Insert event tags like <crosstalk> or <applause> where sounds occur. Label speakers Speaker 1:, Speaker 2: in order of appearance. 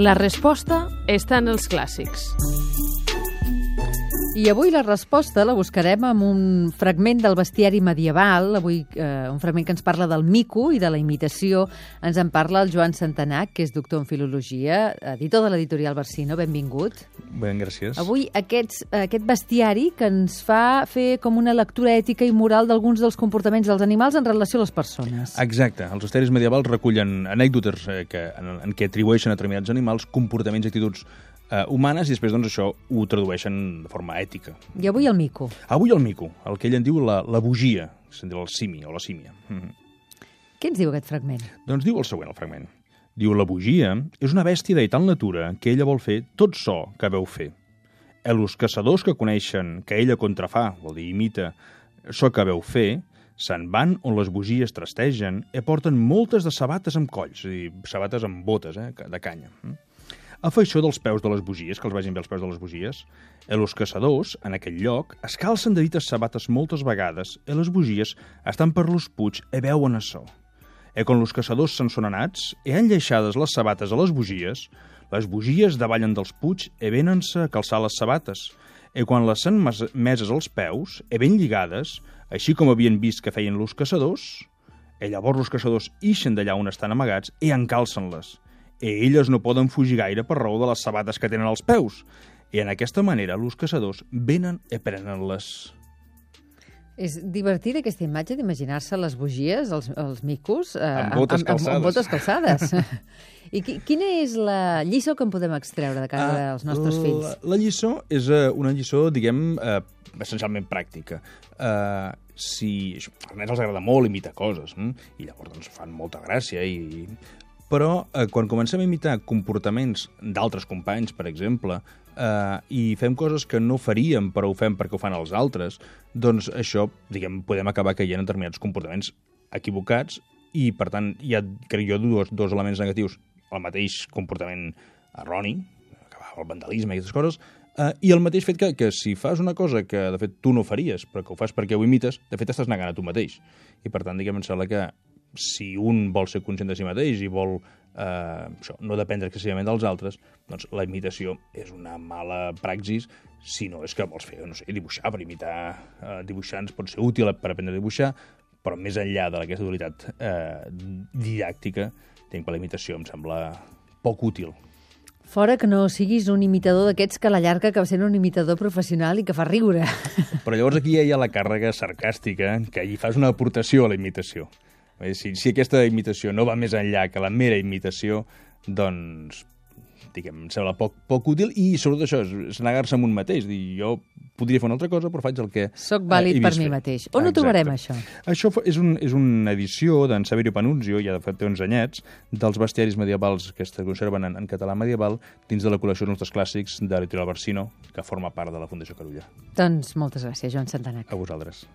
Speaker 1: La resposta està en els clàssics.
Speaker 2: I avui la resposta la buscarem amb un fragment del bestiari medieval, avui eh, un fragment que ens parla del mico i de la imitació. Ens en parla el Joan Santanac, que és doctor en filologia, editor de l'editorial Barsino. Benvingut.
Speaker 3: Ben, gràcies.
Speaker 2: Avui aquests, aquest bestiari que ens fa fer com una lectura ètica i moral d'alguns dels comportaments dels animals en relació a les persones.
Speaker 3: Exacte. Els bestiaris medievals recullen anècdotes eh, que, en, en què atribueixen a determinats animals comportaments i actituds eh, humanes i després doncs, això ho tradueixen de forma ètica.
Speaker 2: I avui el mico.
Speaker 3: Avui el mico, el que ell en diu la, la bugia, se'n diu el simi o la símia. Mm -hmm.
Speaker 2: Què ens diu aquest fragment?
Speaker 3: Doncs diu el següent, el fragment. Diu, la bugia és una bèstia de tal natura que ella vol fer tot so que veu fer. Els caçadors que coneixen que ella contrafà, vol dir, imita, so que veu fer, se'n van on les bugies trastegen i porten moltes de sabates amb colls, és a dir, sabates amb botes, eh, de canya. Mm? Això dels peus de les bugies, que els vagin bé els peus de les bugies. Els caçadors, en aquell lloc, es calcen de dites sabates moltes vegades i les bugies estan per los puig i veuen açò. I quan els caçadors se'n són anats i han lleixades les sabates a les bugies, les bugies davallen dels puig i venen-se a calçar les sabates. I quan les s'han meses als peus i ben lligades, així com havien vist que feien los caçadors, i llavors els caçadors ixen d'allà on estan amagats i encalcen-les i elles no poden fugir gaire per raó de les sabates que tenen als peus. I en aquesta manera, els caçadors venen i prenen-les.
Speaker 2: És divertida aquesta imatge d'imaginar-se les bugies, els, els micos...
Speaker 3: Eh, amb botes calçades. Amb,
Speaker 2: amb botes calçades. <laughs> I qui, quina és la lliçó que en podem extreure de cara uh, als nostres
Speaker 3: la,
Speaker 2: fills?
Speaker 3: La lliçó és uh, una lliçó, diguem, uh, essencialment pràctica. Uh, si als nens els agrada molt imitar coses, hm? i llavors doncs, fan molta gràcia, i, però eh, quan comencem a imitar comportaments d'altres companys, per exemple, eh, i fem coses que no faríem però ho fem perquè ho fan els altres, doncs això, diguem, podem acabar caient en determinats comportaments equivocats i, per tant, hi ha, crec jo, dos, dos elements negatius. El mateix comportament erroni, el vandalisme i aquestes coses, eh, i el mateix fet que, que si fas una cosa que, de fet, tu no faries, però que ho fas perquè ho imites, de fet, estàs negant a tu mateix. I, per tant, diguem, em sembla que si un vol ser conscient de si mateix i vol eh, això, no dependre excessivament dels altres, doncs la imitació és una mala praxis si no és que vols fer, no sé, dibuixar, per imitar eh, dibuixants pot ser útil per aprendre a dibuixar, però més enllà d'aquesta utilitat eh, didàctica, tinc que la imitació em sembla poc útil.
Speaker 2: Fora que no siguis un imitador d'aquests que a la llarga acaba sent un imitador professional i que fa riure.
Speaker 3: Però llavors aquí ja hi ha la càrrega sarcàstica, que hi fas una aportació a la imitació. Si, si aquesta imitació no va més enllà que la mera imitació, doncs diguem, em sembla poc, poc útil i sobretot això, és, és negar-se amb un mateix dir, jo podria fer una altra cosa però faig el que
Speaker 2: Soc vàlid
Speaker 3: eh,
Speaker 2: per mi mateix. On Exacte. ho trobarem això?
Speaker 3: Això és, un, és una edició d'en Saverio Panunzio, ja de fet té uns anyets, dels bestiaris medievals que es conserven en, en català medieval dins de la col·lecció dels nostres clàssics de l'editorial Barsino, que forma part de la Fundació Carulla.
Speaker 2: Doncs moltes gràcies, Joan Santanac.
Speaker 3: A vosaltres.